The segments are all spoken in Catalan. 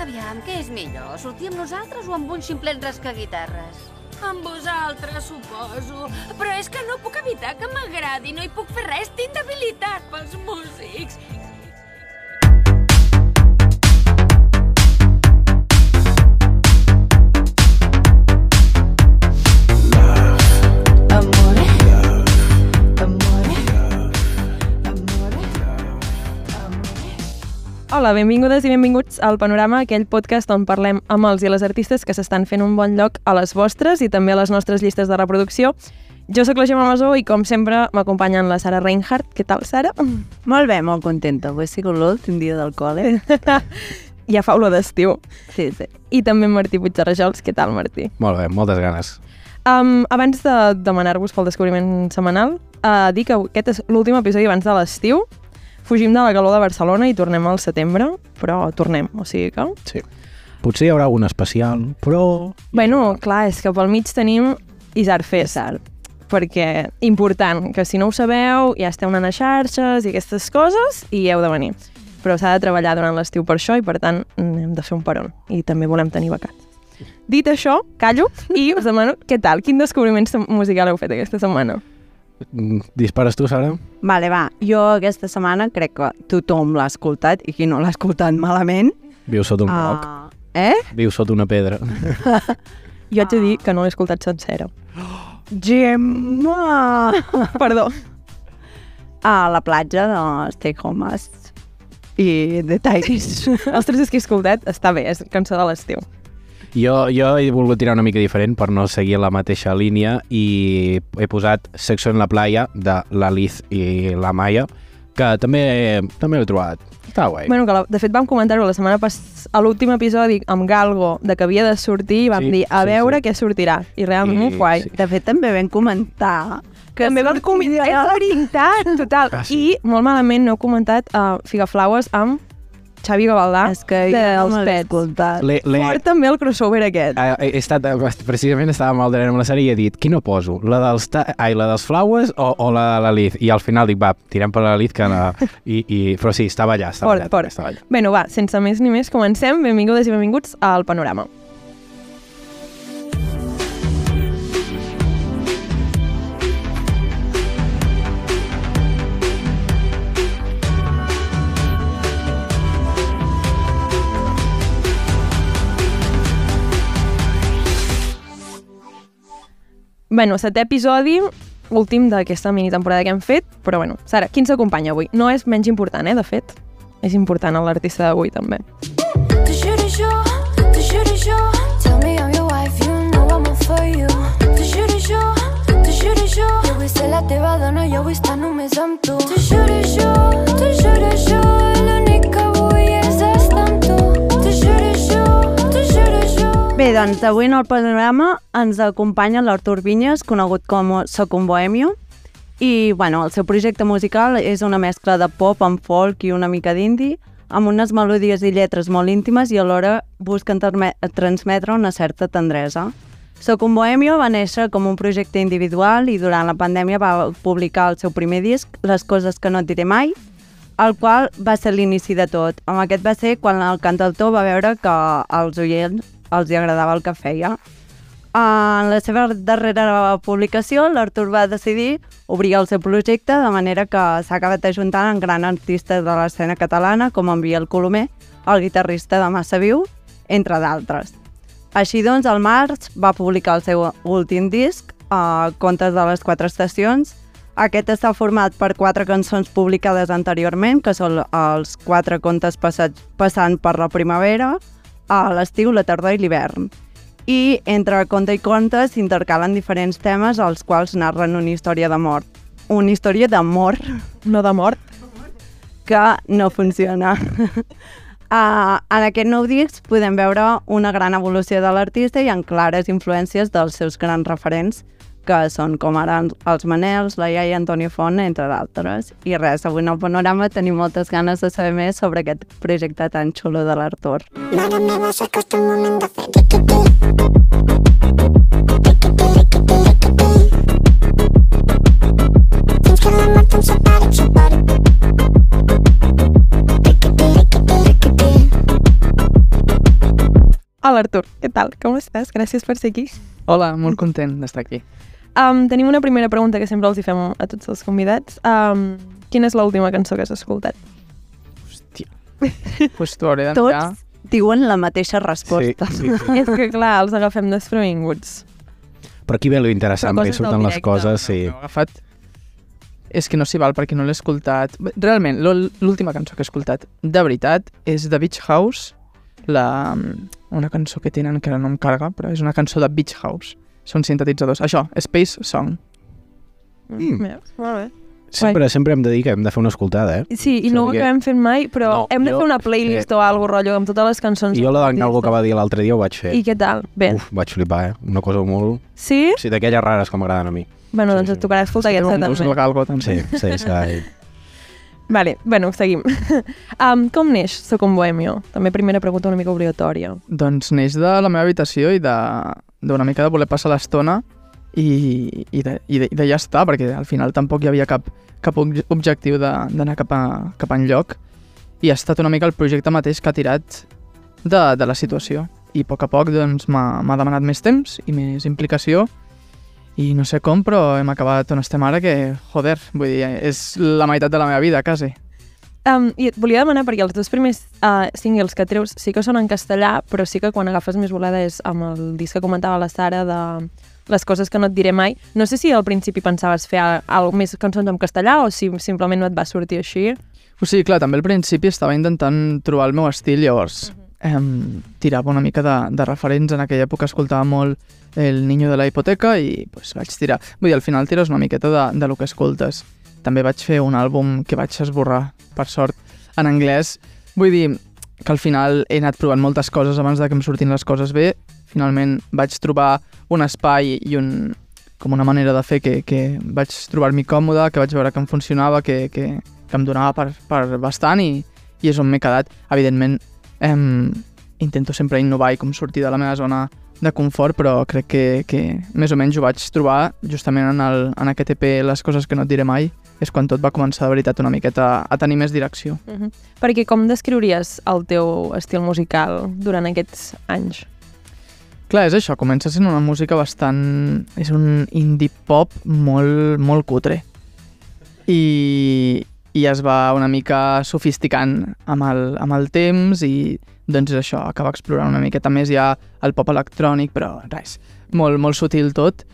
Aviam, què és millor? Sortir amb nosaltres o amb un ximplet rascaguitarres? Amb vosaltres, suposo. Però és que no puc evitar que m'agradi. No hi puc fer res. Tinc debilitat pels músics. Hola, benvingudes i benvinguts al Panorama, aquell podcast on parlem amb els i les artistes que s'estan fent un bon lloc a les vostres i també a les nostres llistes de reproducció. Jo sóc la Gemma Masó i, com sempre, m'acompanyen la Sara Reinhardt. Què tal, Sara? Molt bé, molt contenta. Avui ha sigut l'últim dia del col·le. Ja fa olor d'estiu. Sí, sí. I també Martí Puigderrajols. Què tal, Martí? Molt bé, moltes ganes. Um, abans de demanar-vos pel descobriment setmanal, uh, dir que aquest és l'últim episodi abans de l'estiu. Fugim de la calor de Barcelona i tornem al setembre, però tornem, o sigui que... Sí. Potser hi haurà un especial, però... Bueno, clar, és que pel mig tenim Isar Fest, perquè important, que si no ho sabeu, ja esteu anant a xarxes i aquestes coses i heu de venir. Però s'ha de treballar durant l'estiu per això i, per tant, hem de fer un peron. I també volem tenir vacances. Dit això, callo i us demano què tal, quin descobriment musical heu fet aquesta setmana? Mm, Dispares tu, Sara? Vale, va. Jo aquesta setmana crec que tothom l'ha escoltat i qui no l'ha escoltat malament. Viu sota un roc. Ah, eh? Viu sota una pedra. Jo haig de dir que no l'he escoltat sencera. Gemma! Perdó. A la platja de Stay Homes i The Tigers. Ostres, és que he escoltat, està bé, és cançó de l'estiu. Jo, jo he volgut tirar una mica diferent per no seguir la mateixa línia i he posat Sexo en la playa de la Liz i la Maya, que també, també l'he trobat. Està guai. Bueno, que la, de fet vam comentar-ho la setmana passada, a l'últim episodi amb Galgo, de que havia de sortir, i vam Sí, dir, a sí, veure sí. què sortirà. I realment, I- guai. sí. De fet, també vam comentar que També vam comentar, és veritat, total. Ah, sí. I molt malament no heu comentat uh, Figaflaues amb Xavi Gavaldà, És que jo no Pets. escoltat. L'he- l'he- Fort també el crossover aquest. Eh, He, he estat, precisament estava amb el Dren amb la sèrie i he dit, quina poso? La dels, ta... Ai, la dels Flowers o, o la de la Liz? I al final dic, va, tirem per la Liz, que la... I, i... però sí, estava allà, estava Fort, allà. fort. Estava allà. Bueno, va, sense més ni més, comencem. Benvingudes i benvinguts al Panorama. Bueno, setè episodi, últim d'aquesta mini temporada que hem fet, però bueno, Sara, qui ens acompanya avui? No és menys important, eh, de fet. És important l'artista d'avui, també. The shooting show, the shooting show. Bé, doncs avui en el panorama ens acompanya l'Artur Vinyes, conegut com Soc un Bohemio, i bueno, el seu projecte musical és una mescla de pop amb folk i una mica d'indie, amb unes melodies i lletres molt íntimes i alhora busquen transmetre una certa tendresa. Soc un Bohemio va néixer com un projecte individual i durant la pandèmia va publicar el seu primer disc, Les coses que no et diré mai, el qual va ser l'inici de tot. Amb aquest va ser quan el cantautor va veure que als oients els hi agradava el que feia. En la seva darrera publicació, l'Artur va decidir obrir el seu projecte de manera que s'ha acabat ajuntant amb grans artistes de l'escena catalana com en Biel Colomer, el guitarrista de Massa Viu, entre d'altres. Així doncs, al març va publicar el seu últim disc, uh, Contes de les quatre estacions. Aquest està format per quatre cançons publicades anteriorment, que són els quatre contes passats, passant per la primavera, a l'estiu, la tardor i l'hivern. I entre conte i conte s'intercalen diferents temes als quals narren una història d'amor. Una història d'amor No de mort. que no funciona. Uh, en aquest nou disc podem veure una gran evolució de l'artista i en clares influències dels seus grans referents, que són com ara els Manels, la iaia Antonio Font, entre d'altres. I res, avui en el panorama tenim moltes ganes de saber més sobre aquest projecte tan xulo de l'Artur. Mare meva, s'acosta el moment de fer riquití. Hola, Artur. Què tal? Com estàs? Gràcies per ser aquí. Hola, molt content d'estar aquí. Um, tenim una primera pregunta que sempre els hi fem a tots els convidats. Um, quina és l'última cançó que has escoltat? Hòstia. pues t'ho hauré d'enviar. Tots diuen la mateixa resposta. Sí, sí, sí. és que, clar, els agafem desprevinguts. Però aquí ve lo interessant, perquè surten les coses, sí. M'ho he agafat... És que no s'hi val perquè no l'he escoltat. Realment, l'última cançó que he escoltat, de veritat, és de Beach House, la, una cançó que tenen que ara no em carga, però és una cançó de Beach House. Són sintetitzadors. Això, Space Song. Mm. Veus? Molt bé. Sempre, sempre hem de dir que hem de fer una escoltada, eh? Sí, i no ho que- acabem fent mai, però No, hem de jo- fer una playlist eh, o alguna rotllo amb totes les cançons. I jo la Calvo que va dir l'altre dia ho vaig fer. I què tal? Bé. Uf, vaig flipar, eh? Una cosa molt... Sí? Sí, d'aquelles rares que m'agraden a mi. Bueno, Sí, doncs sí. et tocarà escoltar aquesta Us també. galgo, també. Sí, sí, sí. Vale, bueno, seguim. um, com neix Soc un bohemio? També primera pregunta una mica obligatòria. Doncs neix de la meva habitació i d'una mica de voler passar l'estona i, i, de, i, de, i de ja està, perquè al final tampoc hi havia cap, cap obje- objectiu d'anar cap, a, cap enlloc i ha estat una mica el projecte mateix que ha tirat de, de la situació i a poc a poc doncs, m'ha demanat més temps i més implicació i no sé com, però hem acabat on estem ara que, joder, vull dir, és la meitat de la meva vida, quasi. Um, I et volia demanar, perquè els dos primers uh, singles que treus sí que són en castellà, però sí que quan agafes més volada és amb el disc que comentava la Sara de les coses que no et diré mai. No sé si al principi pensaves fer a- algo més cançons en castellà o si simplement no et va sortir així. O sigui, clar, també al principi estava intentant trobar el meu estil, llavors em, tirava una mica de, de referents. En aquella època escoltava molt El niño de la hipoteca i pues, vaig tirar. Vull dir, al final tires una miqueta de, de lo que escoltes. També vaig fer un àlbum que vaig esborrar, per sort, en anglès. Vull dir que al final he anat provant moltes coses abans de que em sortin les coses bé. Finalment vaig trobar un espai i un, com una manera de fer que, que vaig trobar-m'hi còmode, que vaig veure que em funcionava, que, que, que em donava per, per bastant i, i és on m'he quedat. Evidentment, em, intento sempre innovar i com sortir de la meva zona de confort, però crec que, que més o menys ho vaig trobar justament en, el, en aquest EP Les coses que no et diré mai, és quan tot va començar de veritat una miqueta a tenir més direcció. Uh -huh. Perquè com descriuries el teu estil musical durant aquests anys? Clar, és això, comença sent una música bastant... És un indie pop molt, molt cutre. I, i es va una mica sofisticant amb el, amb el temps i doncs això, acaba explorant una miqueta més ja el pop electrònic, però res, molt, molt sutil tot.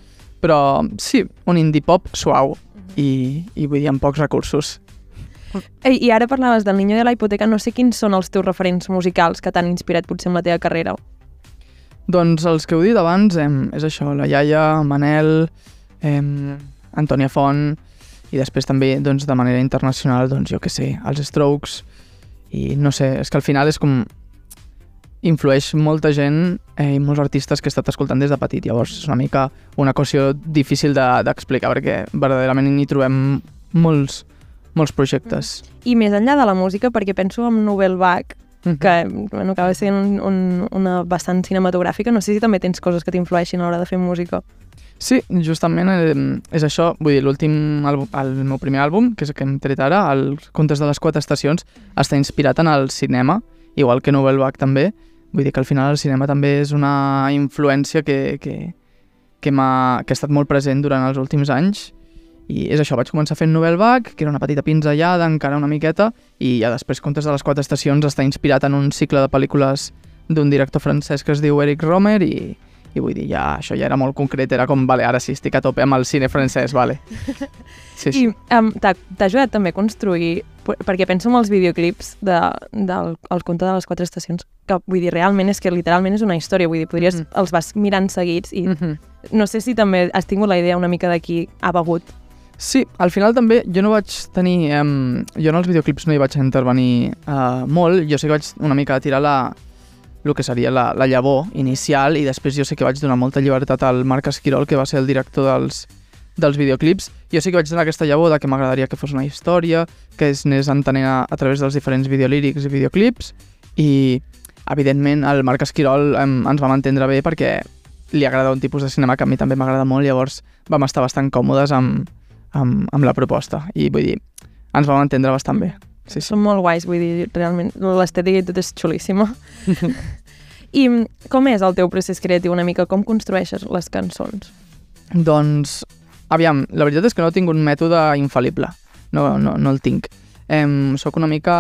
Però sí, un indie pop suau i, i vull dir amb pocs recursos. Ei, I ara parlaves del Niño de la hipoteca, no sé quins són els teus referents musicals que t'han inspirat potser en la teva carrera. Doncs els que heu dit abans em, és això, la iaia, Manel, em, Antònia Font i després també doncs, de manera internacional, doncs jo que sé, els Strokes. I no sé, és que al final és com influeix molta gent eh, i molts artistes que he estat escoltant des de petit, llavors és una mica una qüestió difícil de- d'explicar de, perquè verdaderament n'hi trobem molts, molts projectes. I més enllà de la música, perquè penso en Novel Bach, que bueno, acaba sent un, un, una vessant cinematogràfica, no sé si també tens coses que t'influeixin a l'hora de fer música. Sí, justament eh, és això, vull dir, l'últim àlbum, el meu primer àlbum, que és el que hem tret ara, el Contes de les quatre estacions, està inspirat en el cinema, igual que Novel Bach també, vull dir que al final el cinema també és una influència que, que, que, m'ha que ha estat molt present durant els últims anys. I és això, vaig començar fent Novel Bach, que era una petita pinzellada, encara una miqueta, i ja després Contes de les quatre estacions està inspirat en un cicle de pel·lícules d'un director francès que es diu Eric Romer i, i vull dir, ja, això ja era molt concret, era com, vale, ara sí, estic a tope amb el cine francès, vale. Sí, sí. I um, t'ha ajudat també a construir, per- perquè penso en els videoclips de, del el conte de les quatre estacions, que vull dir, realment és que literalment és una història, vull dir, podries, Mhm. els vas mirant seguits i Mm -hmm. no sé si també has tingut la idea una mica de qui ha begut. Sí, al final també jo no vaig tenir... Um, jo en els videoclips no hi vaig intervenir uh, molt, jo sí que vaig una mica tirar la, el que seria la, la llavor inicial i després jo sí que vaig donar molta llibertat al Marc Esquirol, que va ser el director dels, dels videoclips. Jo sí que vaig donar aquesta llavor de que m'agradaria que fos una història, que es anés entenent a, a través dels diferents videolírics i videoclips i evidentment el Marc Esquirol em, ens vam entendre bé perquè li agrada un tipus de cinema que a mi també m'agrada molt, llavors vam estar bastant còmodes amb, amb, amb la proposta i vull dir, ens vam entendre bastant bé. Sí, sí. Són molt guais, vull dir, realment l'estètica i tot és xulíssima. I com és el teu procés creatiu una mica? Com construeixes les cançons? Doncs, aviam, la veritat és que no tinc un mètode infal·lible. No, no, no el tinc. Em, soc una mica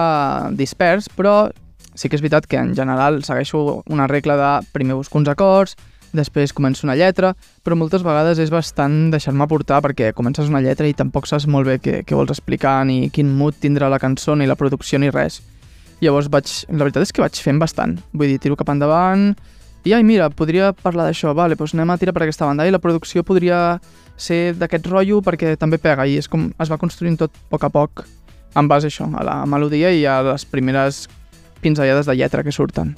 dispers, però sí que és veritat que en general segueixo una regla de primer busco uns acords, després començo una lletra, però moltes vegades és bastant deixar-me portar perquè comences una lletra i tampoc saps molt bé què, què vols explicar, ni quin mood tindrà la cançó, ni la producció, ni res. Llavors vaig, la veritat és que vaig fent bastant. Vull dir, tiro cap endavant i ai, mira, podria parlar d'això, vale, doncs anem a tirar per aquesta banda i la producció podria ser d'aquest rotllo perquè també pega i és com es va construint tot a poc a poc en base a això, a la melodia i a les primeres pinzellades de lletra que surten.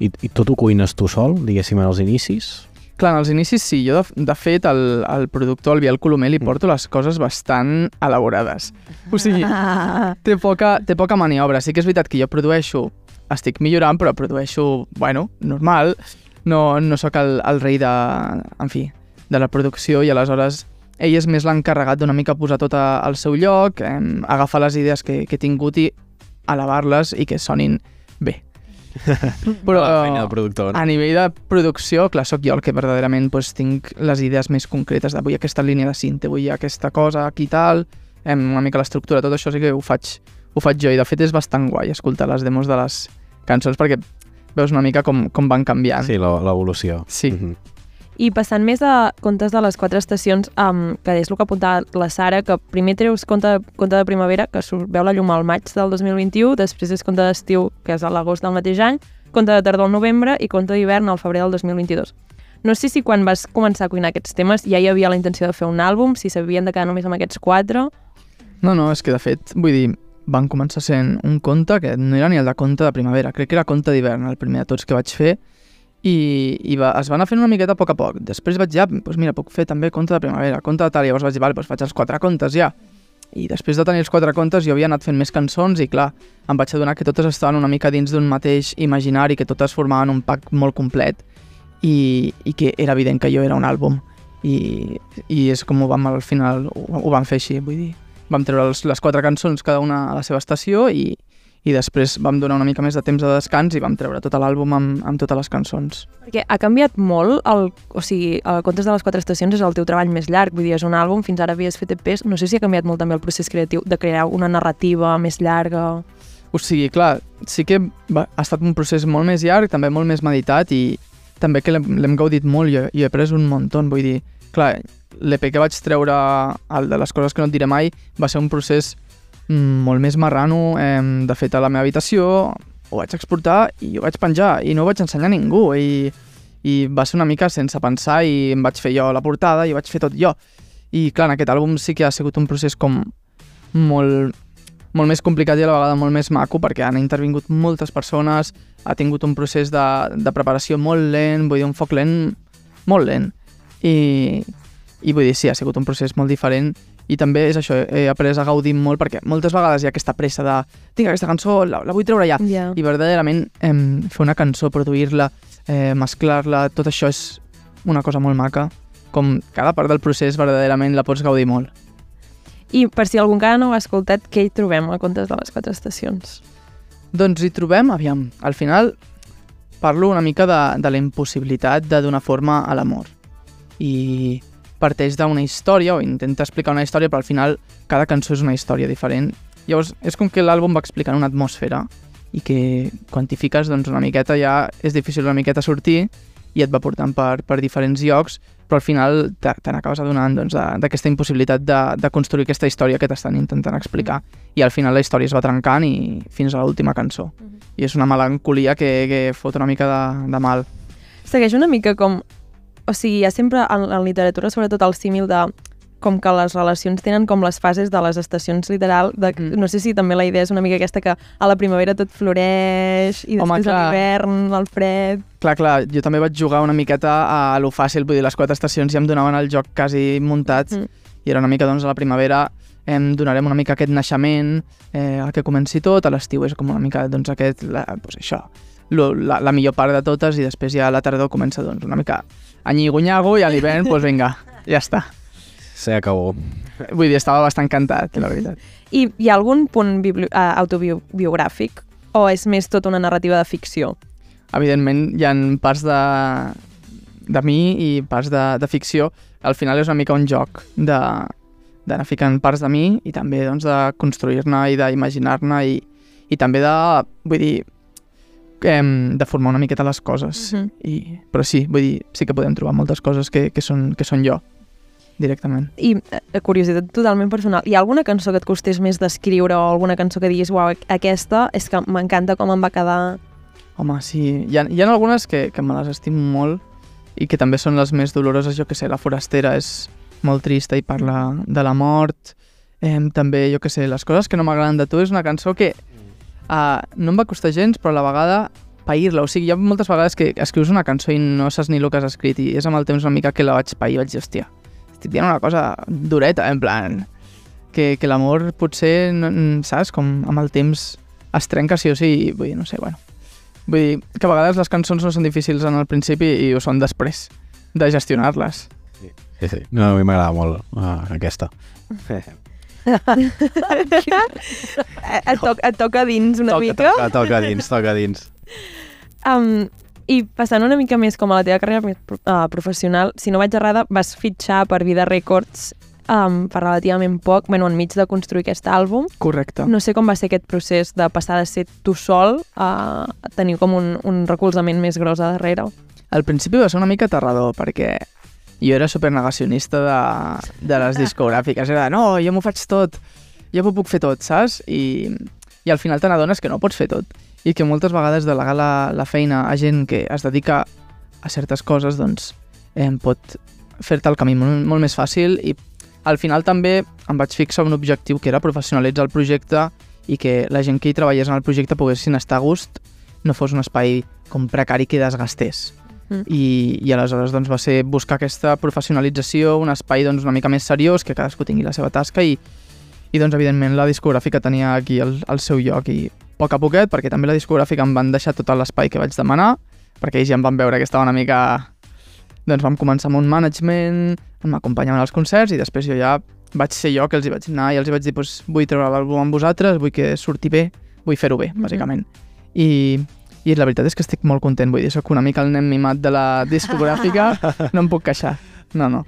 I, I tot ho cuines tu sol, diguéssim, en els inicis? Clar, en els inicis sí. Jo, de, de fet, el, el productor, el Biel Colomer, li porto les coses bastant elaborades. O sigui, té poca, té poca maniobra. Sí que és veritat que jo produeixo, estic millorant, però produeixo, bueno, normal. No, no sóc el, el rei de, en fi, de la producció i aleshores ell és més l'encarregat d'una mica posar tot a- al seu lloc, eh, agafar les idees que, que he tingut i elevar-les i que sonin. Però la feina del productor. a nivell de producció, clar, sóc jo el que verdaderament pues, tinc les idees més concretes de vull aquesta línia de cinte, vull aquesta cosa aquí i tal, em, una mica l'estructura, tot això sí que ho faig, ho faig jo i de fet és bastant guai escoltar les demos de les cançons perquè veus una mica com, com van canviant. Sí, la- l'evolució. Sí. Mhm. I passant més a contes de les quatre estacions, um, que és el que apuntava la Sara, que primer treus conte, conte de primavera, que surt, veu la llum al maig del 2021, després és conte d'estiu, que és a l'agost del mateix any, conte de tardor al novembre i conte d'hivern al febrer del 2022. No sé si quan vas començar a cuinar aquests temes ja hi havia la intenció de fer un àlbum, si s'havien de quedar només amb aquests quatre... No, no, és que de fet, vull dir, van començar sent un conte que no era ni el de conte de primavera, crec que era conte d'hivern, el primer de tots que vaig fer, i, i va, es va anar fent una miqueta a poc a poc. Després vaig ja, doncs mira, puc fer també conte de primavera, conte de tal, llavors vaig dir, vale, doncs faig els quatre contes ja. I després de tenir els quatre contes jo havia anat fent més cançons i clar, em vaig adonar que totes estaven una mica dins d'un mateix imaginari, que totes formaven un pack molt complet i, i que era evident que jo era un àlbum. I, i és com ho vam al final, ho, ho vam fer així, vull dir. Vam treure els, les quatre cançons cada una a la seva estació i, i després vam donar una mica més de temps de descans i vam treure tot l'àlbum amb, amb totes les cançons. Perquè ha canviat molt, el, o sigui, el Contes de les quatre estacions és el teu treball més llarg, vull dir, és un àlbum, fins ara havies fet EPs, no sé si ha canviat molt també el procés creatiu de crear una narrativa més llarga... O sigui, clar, sí que va, ha estat un procés molt més llarg, també molt més meditat i també que l'hem gaudit molt, jo, jo he après un muntó, vull dir, clar, l'EP que vaig treure, el de les coses que no et diré mai, va ser un procés molt més marrano, eh, de fet a la meva habitació, ho vaig exportar i ho vaig penjar i no ho vaig ensenyar a ningú i, i va ser una mica sense pensar i em vaig fer jo la portada i vaig fer tot jo. I clar, en aquest àlbum sí que ha sigut un procés com molt, molt més complicat i a la vegada molt més maco perquè han intervingut moltes persones, ha tingut un procés de, de preparació molt lent, vull dir, un foc lent molt lent. I, I vull dir, sí, ha sigut un procés molt diferent i també és això, he après a gaudir molt perquè moltes vegades hi ha aquesta pressa de tinc aquesta cançó, la, la vull treure ja. Ja. I verdaderament eh, fer una cançó, produir-la, eh, mesclar-la, tot això és una cosa molt maca. Com cada part del procés verdaderament la pots gaudir molt. I per si algú encara no ho ha escoltat, què hi trobem a Contes de les quatre estacions? Doncs hi trobem, aviam, al final parlo una mica de, de la impossibilitat de donar forma a l'amor. I parteix d'una història, o intenta explicar una història, però al final cada cançó és una història diferent. Llavors, és com que l'àlbum va explicant una atmosfera i que quantifiques doncs, una miqueta ja és difícil una miqueta sortir i et va portant per, per diferents llocs, però al final te, te n'acabes adonant doncs, de- d'aquesta impossibilitat de, de construir aquesta història que t'estan intentant explicar. I al final la història es va trencant i fins a l'última cançó. I és una melancolia que, que fot una mica de, de mal. Segueix una mica com... O sigui, hi ha sempre en, en literatura sobretot el símil de com que les relacions tenen com les fases de les estacions literal, de, Mm. no sé si també la idea és una mica aquesta que a la primavera tot floreix i Home, després a l'hivern, el fred... Clar, clar, jo també vaig jugar una miqueta a lo fàcil, vull dir, les quatre estacions ja em donaven el joc quasi muntat Mm. i era una mica, doncs, a la primavera em donarem una mica aquest naixement, eh, el que comenci tot, a l'estiu és com una mica, doncs, aquest, la, doncs això, lo, la, la millor part de totes i després ja a la tardor comença, doncs, una mica a nyiguinyago i a l'hivern, doncs vinga, ja està. Se acabó. Vull dir, estava bastant cantat, la veritat. I hi ha algun punt eh, autobiogràfic o és més tot una narrativa de ficció? evidentment hi ha parts de, de mi i parts de, de ficció. Al final és una mica un joc de d'anar ficant parts de mi i també doncs, de construir-ne i d'imaginar-ne i, i també de, vull dir, em, de formar una miqueta les coses. Mhm. I, però sí, vull dir, sí que podem trobar moltes coses que, que, són, que són jo, directament. I, eh, curiositat totalment personal, hi ha alguna cançó que et costés més d'escriure o alguna cançó que diguis, uau, aquesta és que m'encanta com em va quedar... Home, sí, hi ha, hi ha algunes que, que me les estimo molt i que també són les més doloroses, jo que sé, La forastera és molt trista i parla de la mort, eh, també, jo que sé, Les coses que no m'agraden de tu és una cançó que uh, no em va costar gens, però a la vegada pair-la, o sigui, hi ha moltes vegades que escrius una cançó i no saps ni el que has escrit i és amb el temps una mica que la vaig pair i vaig dir, hòstia, estic dient una cosa dureta, en plan, que, que l'amor potser, no, saps, com amb el temps es trenca sí o sí, i vull dir, no sé, bueno. Vull dir que a vegades les cançons no són difícils en el principi i ho són després de gestionar-les. Sí, sí. No, a mi m'agrada molt uh, aquesta. et, to et toca dins una toca, mica. Toca, toca dins, toca dins. Um, I passant una mica més com a la teva carrera uh, professional, si no vaig errada, vas fitxar per Vida Records um, fa relativament poc, bueno, enmig de construir aquest àlbum. Correcte. No sé com va ser aquest procés de passar de ser tu sol a tenir com un, un recolzament més gros a darrere. Al principi va ser una mica aterrador, perquè jo era super negacionista de, de les discogràfiques. Era de, no, jo m'ho faig tot, jo m'ho puc fer tot, saps? I, i al final te n'adones que no pots fer tot. I que moltes vegades delegar la, la feina a gent que es dedica a certes coses, doncs, eh, pot fer-te el camí molt, molt més fàcil i al final també em vaig fixar un objectiu que era professionalitzar el projecte i que la gent que hi treballés en el projecte poguessin estar a gust, no fos un espai com precari que desgastés. Mm. I, i aleshores doncs, va ser buscar aquesta professionalització, un espai doncs, una mica més seriós, que cadascú tingui la seva tasca i, i doncs, evidentment la discogràfica tenia aquí el, el seu lloc i a poc a poquet, perquè també la discogràfica em van deixar tot l'espai que vaig demanar, perquè ells ja em van veure que estava una mica... Doncs vam començar amb un management, em acompanyaven als concerts i després jo ja vaig ser jo que els hi vaig anar i els hi vaig dir pues, vull treure l'àlbum amb vosaltres, vull que surti bé, vull fer-ho bé, bàsicament. I, I la veritat és que estic molt content, vull dir, soc una mica el nen mimat de la discogràfica, no em puc queixar. No, no.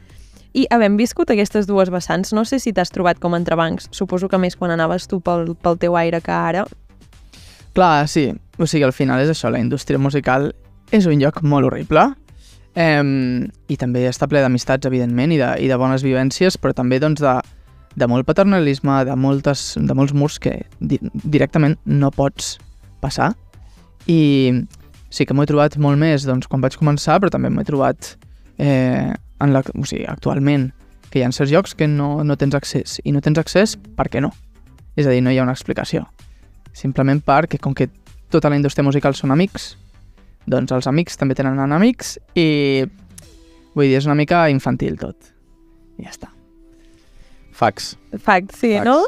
I havent viscut aquestes dues vessants, no sé si t'has trobat com entrebancs. Suposo que més quan anaves tu pel, pel teu aire que ara. Clar, sí. O sigui, al final és això, la indústria musical és un lloc molt horrible. Um, I també està ple d'amistats, evidentment, i de, i de bones vivències, però també doncs, de, de molt paternalisme, de, moltes, de molts murs que di directament no pots passar. I sí que m'ho he trobat molt més doncs, quan vaig començar, però també m'ho he trobat eh, en la, o sigui, actualment, que hi ha certs llocs que no, no tens accés. I no tens accés perquè no. És a dir, no hi ha una explicació. Simplement perquè, com que tota la indústria musical són amics, doncs els amics també tenen enemics i vull dir, és una mica infantil tot. I ja està. Fax. Fact, sí, Fax. no?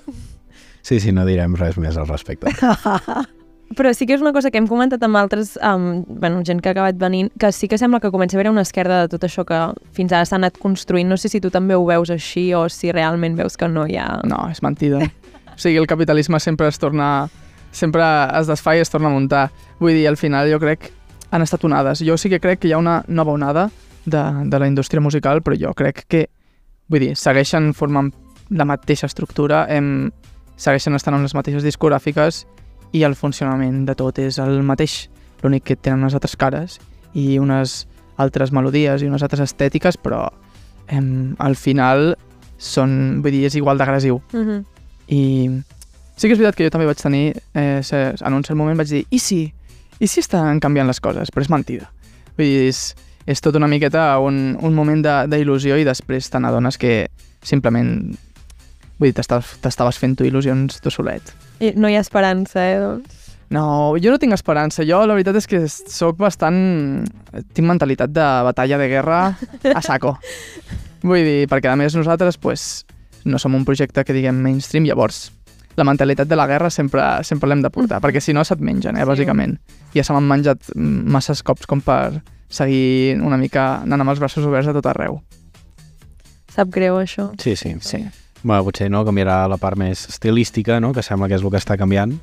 Sí, sí, no direm res més al respecte. Però sí que és una cosa que hem comentat amb altres, um, bueno, gent que ha acabat venint, que sí que sembla que comença a haver una esquerda de tot això que fins ara s'ha anat construint. No sé si tu també ho veus així o si realment veus que no hi ha... No, és mentida. o sigui, el capitalisme sempre es torna... sempre es desfà i es torna a muntar. Vull dir, al final jo crec han estat onades. Jo sí que crec que hi ha una nova onada de, de la indústria musical, però jo crec que, vull dir, segueixen formant la mateixa estructura, em, segueixen estant amb les mateixes discogràfiques i el funcionament de tot és el mateix. L'únic que tenen unes altres cares i unes altres melodies i unes altres estètiques, però em, al final són, vull dir, és igual d'agressiu. Mm -hmm. I sí que és veritat que jo també vaig tenir, eh, en un cert moment vaig dir, i si, i si estan canviant les coses? Però és mentida. Vull dir, és, és tot una miqueta un, un moment de- d'il·lusió i després te n'adones que simplement, vull dir, t'estaves fent tu il·lusions tu solet. I no hi ha esperança, eh? Doncs. No, jo no tinc esperança. Jo la veritat és que sóc bastant... Tinc mentalitat de batalla de guerra a saco. Vull dir, perquè a més nosaltres pues, no som un projecte que diguem mainstream, llavors la mentalitat de la guerra sempre, sempre l'hem de portar, perquè si no se't mengen, eh, Sí. bàsicament. Ja se m'han menjat masses cops com per seguir una mica anant amb els braços oberts a tot arreu. Sap greu, això. Sí, sí. Sí. Bueno, potser no, canviarà la part més estilística, no? que sembla que és el que està canviant,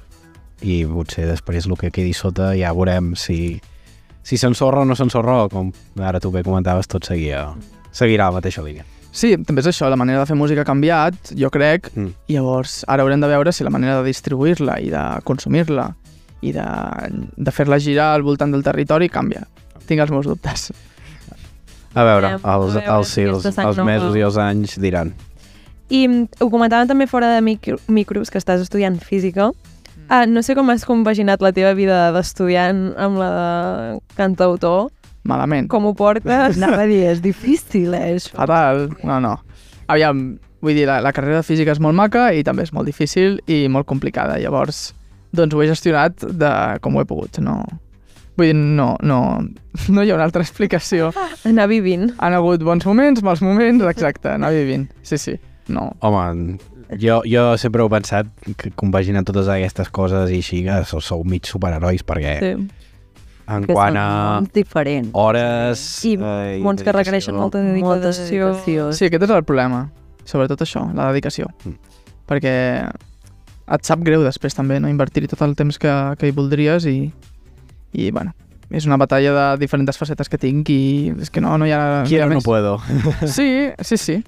i potser després el que quedi sota ja veurem si si s'ensorra o no s'ensorra, com ara tu bé comentaves, tot seguia, seguirà la mateixa línia. Sí, també és això, la manera de fer música ha canviat, jo crec, Mm. i llavors ara haurem de veure si la manera de distribuir-la i de consumir-la i de, de fer-la girar al voltant del territori canvia. Tinc els meus dubtes. A veure, els, els, els, els mesos i els anys diran. I mm, ho comentàvem també fora de micro, micros, que estàs estudiant física. Ah, no sé com has compaginat la teva vida d'estudiant amb la de cantautor. Malament. Com ho portes? Anava a dir, és difícil, eh, això. Fatal. No, no. Aviam, vull dir, la, la carrera de física és molt maca i també és molt difícil i molt complicada. Llavors, doncs ho he gestionat de com ho he pogut. No, vull dir, no, no, no hi ha una altra explicació. Anar vivint. Han hagut bons moments, mals moments, exacte, anar vivint. Sí, sí. No. Home, jo, jo sempre he pensat que compaginant totes aquestes coses i així, que sou, sou mig superherois, perquè Sí. en Que quant a diferents. hores... I eh, mons que requereixen molta Molta dedicació. dedicació. Sí, aquest és el problema. Sobretot això, la dedicació. Mm. Perquè et sap greu després també no invertir-hi tot el temps que, que hi voldries i, i bueno, és una batalla de diferents facetes que tinc i és que no, no hi ha, Quiero no puedo. Sí, sí, sí.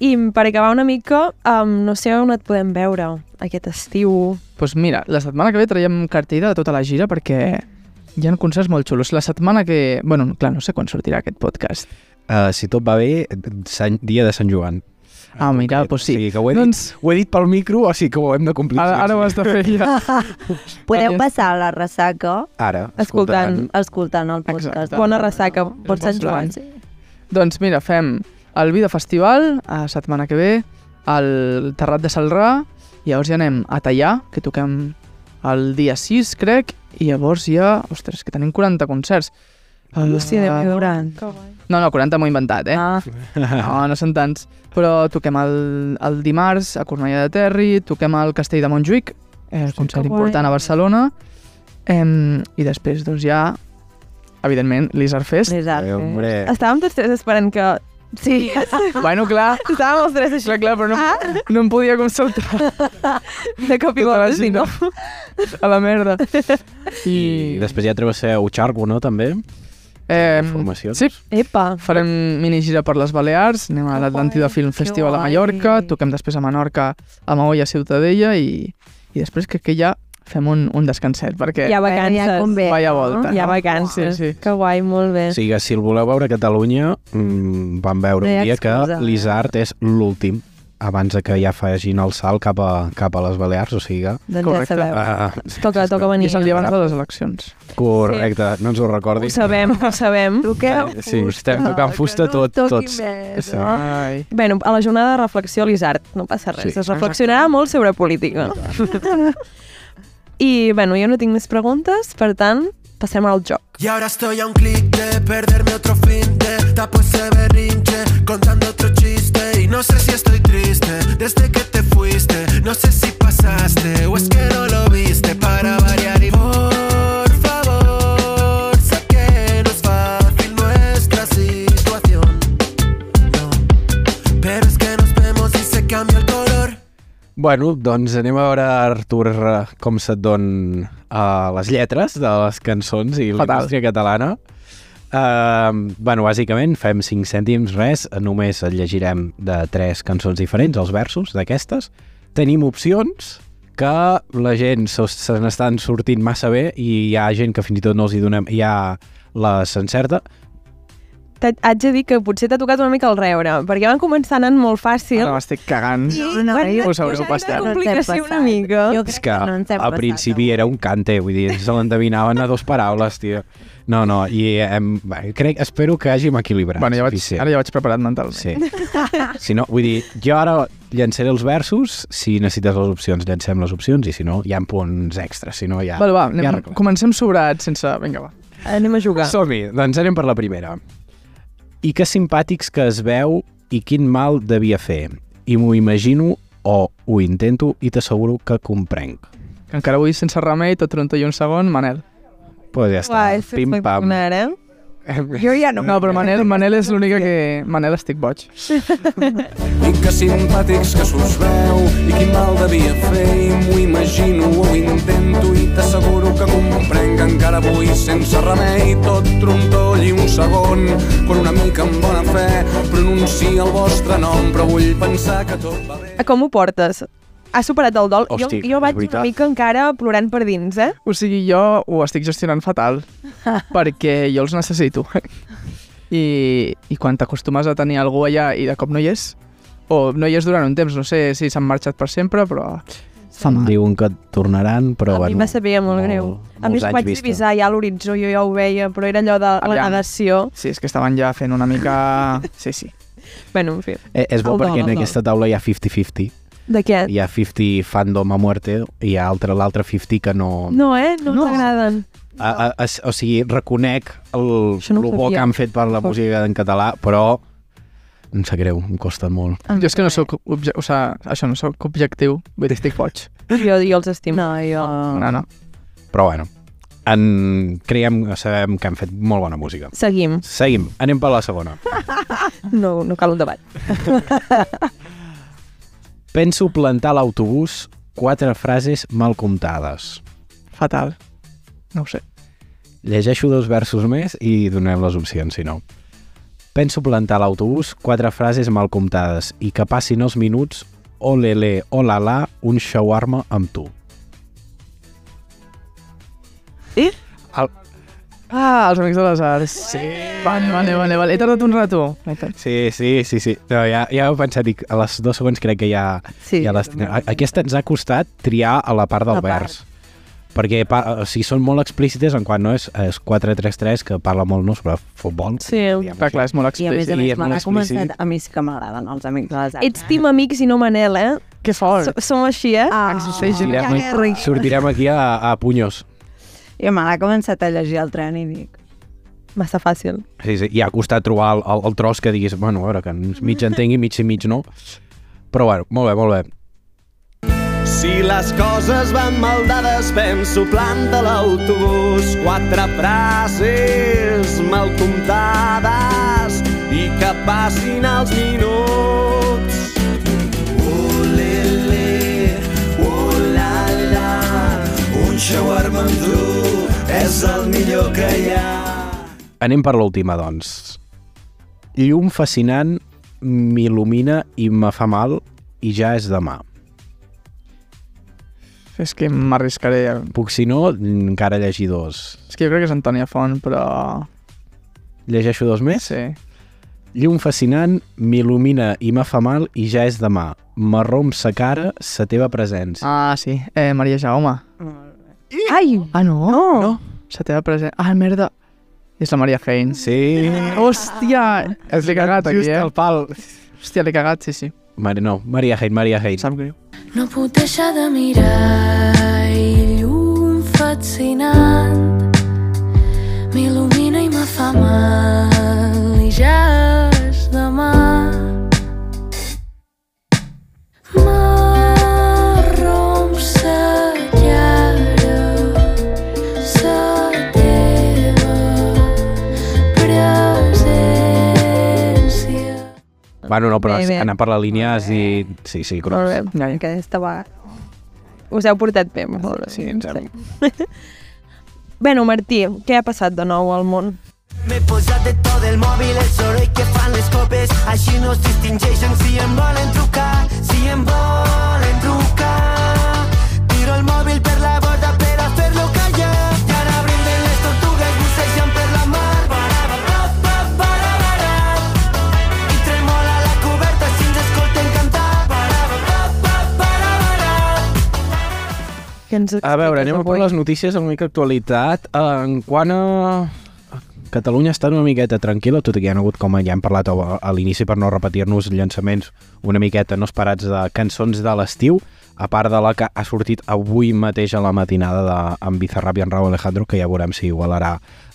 I per acabar una mica, um, no sé on et podem veure aquest estiu. pues mira, la setmana que ve traiem cartella de tota la gira perquè hi ha concerts molt xulos. La setmana que... Bueno, clar, no sé quan sortirà aquest podcast. Uh, si tot va bé, Sant, dia de Sant Joan. Ah, mira, doncs sí. O sigui, que ho he, Doncs dit, ho he dit pel micro, o sigui que ho hem de complir. ara, ara ho has de fer ja. Podeu passar la ressaca Ara, Escoltant. escoltant el podcast. Exacte. Bona ressaca, És Sant Joan. plan. Doncs mira, fem el Vida Festival, a setmana que ve, al Terrat de Salrà, i llavors ja anem a Tallà, que toquem el dia 6, crec, i llavors ja... Ostres, que tenim 40 concerts. Hòstia, Uh, Déu-n'hi-do. no, no, 40 m'ho he inventat, eh? Ah, No, no són tants. Però toquem el, el dimarts a Cornellà de Terri, toquem al Castell de Montjuïc, eh, concert que guai. important a Barcelona, em, i després, doncs ja, evidentment, l'Isar Fest. Eh, hombre, Estàvem tots tres esperant que... Sí, Bueno, clar, estàvem els tres així. clar, clar, però no, no em podia consultar De cop i tota volta, sí, gira no? a la merda. I I, després ja travesseu Xargo, no, també? eh, Formacions. sí, Epa, farem minigira per les Balears, anem a l'Atlàntida Film Festival a. Mallorca, toquem després a Menorca, a Maó i a Ciutadella, i, i després crec que ja fem un, un descanset, perquè hi ha vacances. Ja convé. vaya volta. Hi ha no? vacances. Sí, sí. Que guai, molt bé. O sigui que si el voleu veure a Catalunya, mmm, vam veure No un dia que excusa. l'Isart és l'últim abans de que ja facin el salt cap a, cap a les Balears, o sigui que... Doncs Correcte. ja sabeu. Uh, Toca, toca I venir. és el dia abans de les eleccions. correcte, no ens ho Ho recordis. sabem, ho sabem. Toqueu Sí, estem tocant fusta tot, tots. Més, Sí. no? Ai. Bueno, a la jornada de reflexió a l'Isart, no passa res. Sí. Es reflexionarà molt sobre política. I, bueno, jo no tinc més preguntes, per tant, passem al joc. Y ahora estoy a un clic de perderme otro fin de Tapo ese berrinche contando otro chiste Y no sé si estoy triste desde que te fuiste No sé si Bueno, doncs anem a veure, Artur, eh, com se't don uh, les lletres de les cançons i la indústria catalana. Uh, bueno, bàsicament fem 5 cèntims, res, només et llegirem de tres cançons diferents, els versos d'aquestes. Tenim opcions que la gent se, se n'estan sortint massa bé i hi ha gent que fins i tot no els hi donem, ja les encerta. Haig de dir que potser t'ha tocat una mica el reure, perquè van començar anant molt fàcil. Ara m'estic cagant. No, no, jo- Us haureu de complicació una mica. Jo És crec que no passat, principi era un cante, vull dir, se l'endevinaven a dos paraules, tio. No, no, i hem, bé, crec, espero que hàgim equilibrat. Bueno, ja vaig, suficient. ara ja vaig preparat mentalment. Sí. Si no, vull dir, jo ara llançaré els versos, si necessites les opcions, llancem les opcions, i si no, hi ha punts extras, si no ja... Vale, va, anem, ja comencem sobrats sense... Vinga, va. Anem a jugar. Som-hi, doncs anem per la primera. I que simpàtics que es veu i quin mal devia fer. I m'ho imagino o ho intento i t'asseguro que comprenc. Que encara avui sense remei, tot tronto i un segon, Manel. Pues ja està. Pim-pam. espectacular, eh? Jo ja no. No, però Manel, Manel és l'única que... Manel estic boig. I que simpàtics que s'us veu i quin mal devia fer i m'ho imagino o ho intento i t'asseguro que comprenc que encara avui sense remei tot trontoll i un segon quan una mica amb bona fe pronuncia el vostre nom però vull pensar que tot va bé Com ho portes? Has superat el dol? Hosti, jo, jo vaig una mica encara plorant per dins, eh? O sigui, jo ho estic gestionant fatal, perquè jo els necessito. I, i quan t'acostumes a tenir algú allà i de cop no hi és, o no hi és durant un temps, no sé si s'han marxat per sempre, però fa mal. Diuen que tornaran, però... a mi bueno, me sabia molt, greu. A anys vaig vista. divisar ja a l'horitzó, jo ja ho veia, però era allò de la negació. Sí, és que estaven ja fent una mica... Sí, sí. Bueno, en fi. Eh, és bo El dol, perquè en aquesta taula hi ha 50-50. Què? Hi ha 50 fandom a muerte i hi ha altre- l'altre 50 que no... No, eh? No, No. t'agraden. A, a, a, o sigui, reconec el, Això no el bo que han fet per la música en català, però em sap greu, em costa molt. Jo és que no sóc... Obje... O sigui, això, no sóc objectiu. Vull dir, estic boig. Jo, jo els estimo. No, jo... No, no. Però bueno, en... creiem, sabem que han fet molt bona música. Seguim. Seguim, anem per la segona. No, no cal un debat. Penso plantar l'autobús quatre frases mal comptades. Fatal. No ho sé. Llegeixo dos versos més i donem les opcions, si no. Penso plantar l'autobús quatre frases mal comptades i que passin els minuts olele, olala, un shawarma amb tu. I? El... Ah, els amics de les arts. Sí. Vale, vale, vale, vale. He tardat un rato. Sí, sí, sí, sí. No, ja, ja ho he pensat, dic, a les dos segons crec que ja, Sí, ja les... A- Aquesta ens ha costat triar a la part del La part. vers. Perquè pa, o sigui, són molt explícites en quan no és, és 4-3-3 que parla molt no, sobre futbol. Sí. diguem Clar, és molt I a explícit. més a més és m'ha començat... explícit. A mi sí que m'agraden els amics de les arts. Ets team amics i no Manel, eh? Que fort. Som així, eh? Ah, Sortirem, sortirem aquí a, a punyos. I me l'ha començat a llegir al tren i dic... Massa fàcil. Sí, sí, i ha costat trobar el, el, el tros que diguis, bueno, a veure, que mig entengui, mig sí, mig no. Però bueno, molt bé, molt bé. Si les coses van mal dades, penso planta l'autobús. Quatre frases mal comptades i que passin els minuts. Un shawarma amb tu és el millor que hi ha. Anem per l'última, doncs. Llum fascinant m'il·lumina i me fa mal i ja és demà. És que m'arriscaré. Puc, si no, encara llegir dos. És que jo crec que és Antònia Font, però... Llegeixo dos més? Sí. Llum fascinant m'il·lumina i me fa mal i ja és demà. M'arromp sa cara sa teva presència. Ah, sí. Eh, Maria Jaume. Ai! Ah, no? No. no. La teva present... Ah, merda. És la Maria Haynes. Sí. Hòstia! És l'he cagat aquí, Just eh? el pal. Hòstia, l'he cagat, sí, sí. Mari, no, Maria Hein, Maria Hein. Sap greu. No puc deixar de mirar i llum fascinant m'il·lumina i me fa mal i ja és demà Bueno, no, però Bé, bé. anar per la línia és dir... Sí, sí, Molt gros. bé. Ja, ja. Aquesta va... Us heu portat bé, molt bé. Sí, ens hem... Bueno, Martí, què ha passat de nou al món? M'he posat de tot el mòbil, el soroll que fan les copes, així no es distingeixen si em volen trucar, si em volen trucar. Tiro el mòbil per la Que ens A veure, anem a expliques per les notícies, una mica actualitat. En quant a... Catalunya està una miqueta tranquil·la, tot i que hi ha hagut, com ja hem parlat a, a l'inici per no repetir-nos, llançaments una miqueta no esperats de cançons de l'estiu, a part de la que ha sortit avui mateix a la matinada de, amb Bizarrap i en Raúl Alejandro, que ja veurem si igualarà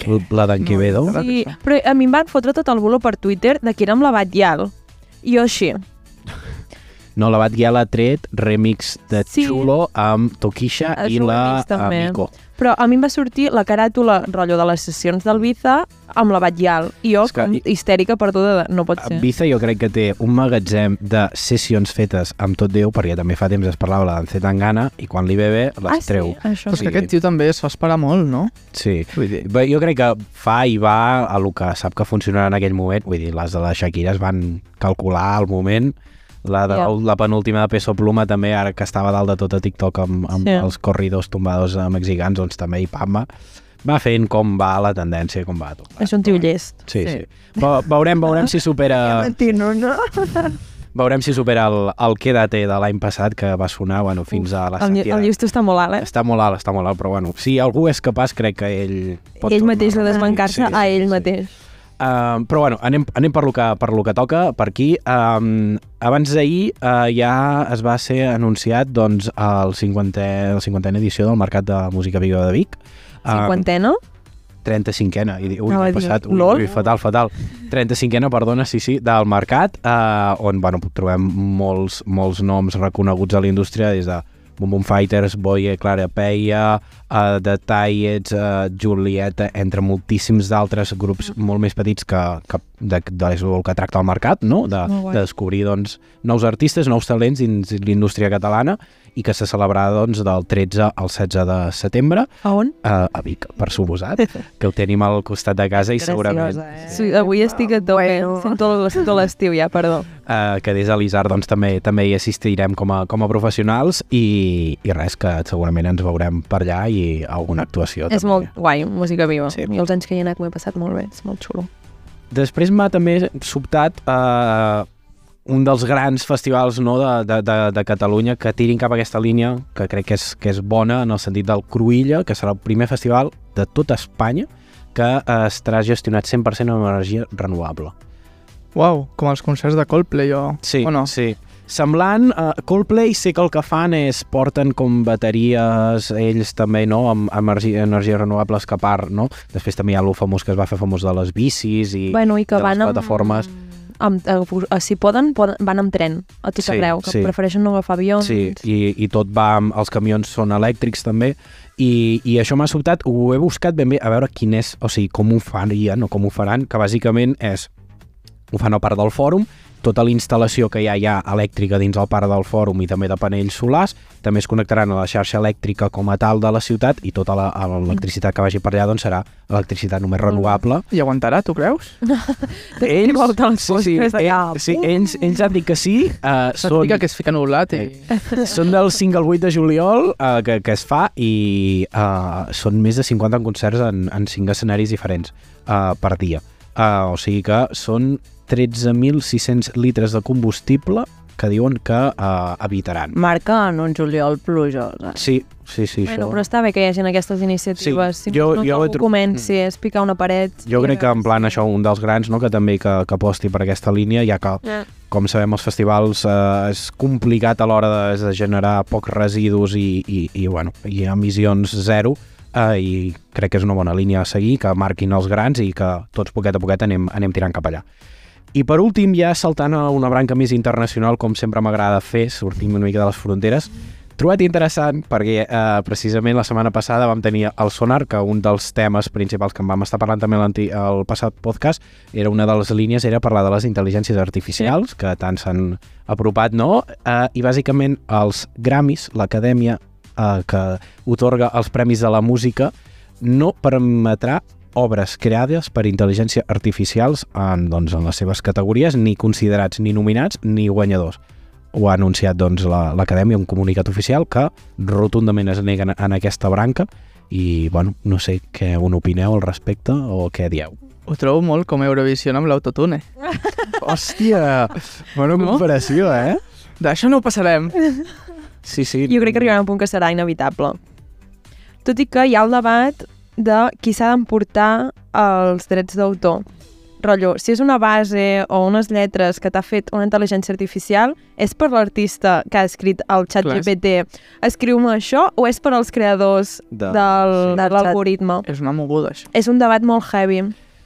l- la d'en Quevedo. Sí, però a mi em van fotre tot el bolo per Twitter de que era amb la Batllal. I jo així. No, la Bat Guial ha tret remix de Sí. Chulo amb Tokisha i la també. Amico. Però a mi em va sortir la caràtula, rotllo de les sessions del Biza, amb la Batllal. I jo, És que- com histèrica perduda, de... no pot ser. Ibiza jo crec que té un magatzem de sessions fetes amb tot Déu, perquè també fa temps es parlava la d'en Tangana, i quan li ve bé les Ah, sí? treu. Això Però és que aquest tio també es fa esperar molt, no? Sí. Vull dir, Bé, jo crec que fa i va a lo que sap que funcionarà en aquell moment. Vull dir, les de la Shakira es van calcular al moment. La, de, Ja. la penúltima de Peso Pluma també, ara que estava dalt de tot a TikTok amb, amb Sí. els corridors tombados eh, mexicans, doncs també hi pamba. Va fent com va la tendència, com va tot. És un tio llest. Sí, sí. Ve- Veurem, veurem si supera... Mentino, no? Veurem si supera el, el Quédate de l'any passat, que va sonar bueno, fins a la El, Shakira. el llisto està molt alt, eh? Està molt alt, està molt alt, però bueno, si algú és capaç, crec que ell pot ell tornar. mateix de desbancar-se a ell mateix. Uh, però bueno, anem, anem per, lo que, per lo que toca, per aquí. Um, abans d'ahir uh, ja es va ser anunciat doncs, el 50è, la 50a edició del Mercat de Música Viva de Vic. Uh, Cinquantena? 35a, i ui, Anava m'he a dir, passat, ui, ui, fatal, fatal. 35a, perdona, sí, sí, del mercat, eh, on bueno, trobem molts, molts noms reconeguts a la indústria, des de Boom Boom Fighters, Boye, Clara Peia, uh, The Tiets, uh, Julieta, entre moltíssims d'altres grups molt més petits que, que de, de, el que tracta el mercat, no? de, de descobrir doncs, nous artistes, nous talents dins l'indústria catalana i que se celebrarà doncs, del 13 al 16 de setembre A on? a, a Vic, per suposat, que ho tenim al costat de casa i segurament eh? Sí, avui estic a tope. Bueno. Sento sento l'estiu ja, perdó. eh, que des de l'Isar doncs, també també hi assistirem com a, com a professionals i, i res, que segurament ens veurem per allà i alguna actuació. És també. molt guai, música viva. Sí. Sí. I els anys que hi he anat m'ho he passat molt bé, és molt xulo. Després m'ha també sobtat eh, un dels grans festivals no, de, de, de, de Catalunya que tirin cap a aquesta línia, que crec que és, que és bona en el sentit del Cruïlla, que serà el primer festival de tota Espanya que eh, estarà gestionat 100% amb energia renovable. Uau, com els concerts de Coldplay o... Sí, o no? sí. Semblant, uh, Coldplay sé que el que fan és porten com bateries, ells també, no?, amb, amb energia, energies renovables que part, no? Després també hi ha el famós que es va fer famós de les bicis i bueno, i que de les van amb... plataformes. Amb, eh, eh, si poden, poden, van amb tren a tot Sí, arreu, que sí. prefereixen no agafar avions. Sí, i, i tot va amb... Els camions són elèctrics també, i, i això m'ha sobtat, ho he buscat ben bé a veure quin és, o sigui, com ho farien o com ho faran, que bàsicament és ho fan al parc del fòrum, tota la instal·lació que hi ha ja elèctrica dins el parc del fòrum i també de panells solars, també es connectaran a la xarxa elèctrica com a tal de la ciutat i tota la- l'electricitat que vagi per allà doncs serà electricitat només renovable. I aguantarà, tu creus? Ells, volta les sí, sí, ell, sí, ells, ells han dit que sí, uh, són, que es fica nul·lat i... són del 5 al 8 de juliol uh, que, que es fa i uh, són més de 50 concerts en, en 5 escenaris diferents uh, per dia. Uh, o sigui que són 13.600 litres de combustible que diuen que uh, evitaran. Marca en un juliol plujós. Eh? Sí, sí, sí, Bueno, això. però està bé que hi hagi aquestes iniciatives. Sí, si jo- no, jo he tro- comenci a picar una paret. Jo crec que en plan això, un dels grans no, que també que, que aposti per aquesta línia, ja que, Ja. com sabem, els festivals eh, és complicat a l'hora de, de generar pocs residus i, i, i, bueno, i emissions zero, eh, i crec que és una bona línia a seguir, que marquin els grans i que tots poquet a poquet anem, anem tirant cap allà. I per últim, ja saltant a una branca més internacional, com sempre m'agrada fer, sortim una mica de les fronteres, trobat interessant perquè eh, precisament la setmana passada vam tenir el Sonar, que un dels temes principals que en vam estar parlant també el passat podcast, era una de les línies, era parlar de les intel·ligències artificials, que tant s'han apropat, no? Eh, I bàsicament els Grammys, l'acadèmia eh, que otorga els premis de la música, no permetrà obres creades per intel·ligència artificials en, doncs, en les seves categories, ni considerats ni nominats ni guanyadors. Ho ha anunciat doncs, la- l'Acadèmia, un comunicat oficial que rotundament es neguen en aquesta branca i, bueno, no sé què on opineu al respecte o què dieu. Ho trobo molt com Eurovision amb l'autotune. Hòstia, bona No? comparació, eh? D'això no ho passarem. Sí, sí. Jo crec que arribarà un punt que serà inevitable. Tot i que hi ha el debat de qui s'ha d'emportar els drets d'autor. Rotllo, si és una base o unes lletres que t'ha fet una intel·ligència artificial, és per l'artista que ha escrit el xat Clar. GPT escriu-me això o és per als creadors De- del, sí. de l'algoritme? És una moguda, això. És un debat molt heavy.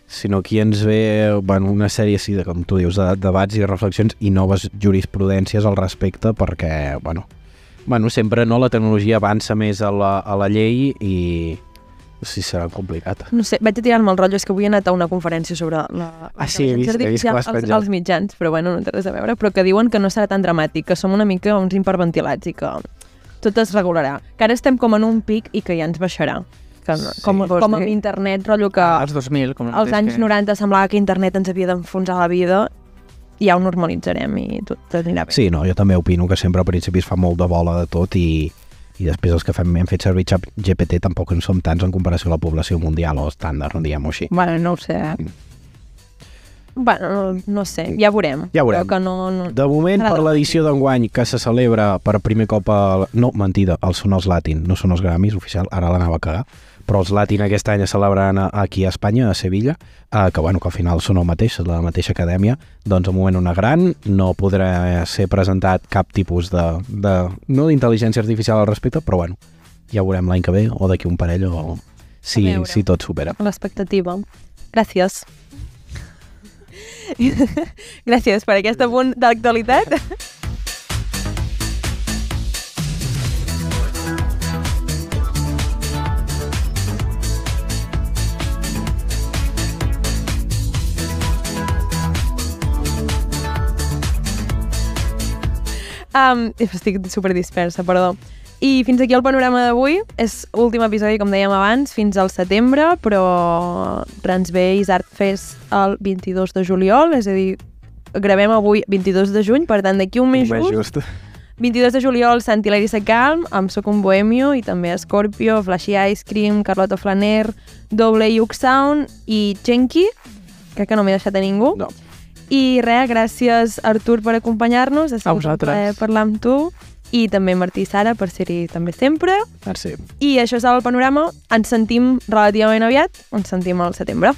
sinó aquí ens ve bueno, una sèrie així de, com tu dius, de debats i reflexions i noves jurisprudències al respecte perquè, bueno, bueno, sempre no la tecnologia avança més a la, a la llei i sí, serà complicat. No sé, vaig a tirar-me el rotllo, és que avui he anat a una conferència sobre la Ah, sí, he vist- he vist que als, penjar. als mitjans, però bueno, no té res a veure, però que diuen que no serà tan dramàtic, que som una mica uns hiperventilats i que tot es regularà. Que ara estem com en un pic i que ja ens baixarà. Que, Sí. com, com amb internet, rotllo que Als 2000, com als anys 90 semblava que internet ens havia d'enfonsar la vida, ja ho normalitzarem i tot anirà bé. Sí, no, jo també opino que sempre al principi es fa molt de bola de tot i, i després els que fem, hem fet servir xap GPT tampoc en som tants en comparació a la població mundial o estàndard, diguem-ho així. Bueno, no ho sé. Bueno, no, no sé, ja veurem. Ja veurem. Però que no, no... De moment, per l'edició d'enguany que se celebra per primer cop a... No, mentida, els són els Latin, no són els Grammys, oficial, ara l'anava a cagar, però els Latin aquest any es celebraran aquí a Espanya, a Sevilla, eh, que bueno, que al final són el mateix, la mateixa acadèmia, doncs en moment una gran, no podrà ser presentat cap tipus de... de no d'intel·ligència artificial al respecte, però bueno, ja veurem l'any que ve o d'aquí un parell o si, si tot supera. L'expectativa. Gràcies. Gràcies per aquest apunt d'actualitat. Um, estic super dispersa, perdó. I fins aquí el panorama d'avui. És últim episodi, com dèiem abans, fins al setembre, però ens ve Isart Fest el 22 de juliol, és a dir, gravem avui 22 de juny, per tant, d'aquí un mes Un mes just, just. 22 de juliol, Sant Hilari Calm, amb Soc un Bohemio, i també Scorpio, Flashy Ice Cream, Carlota Flaner, Doble Yuk Sound i Chenki, crec que no m'he deixat a ningú. No. I res, gràcies Artur per acompanyar-nos, ha sigut un vosaltres. parlar amb tu, i també Martí i Sara per ser-hi també sempre. Merci. I això és el panorama, ens sentim relativament aviat, ens sentim al setembre.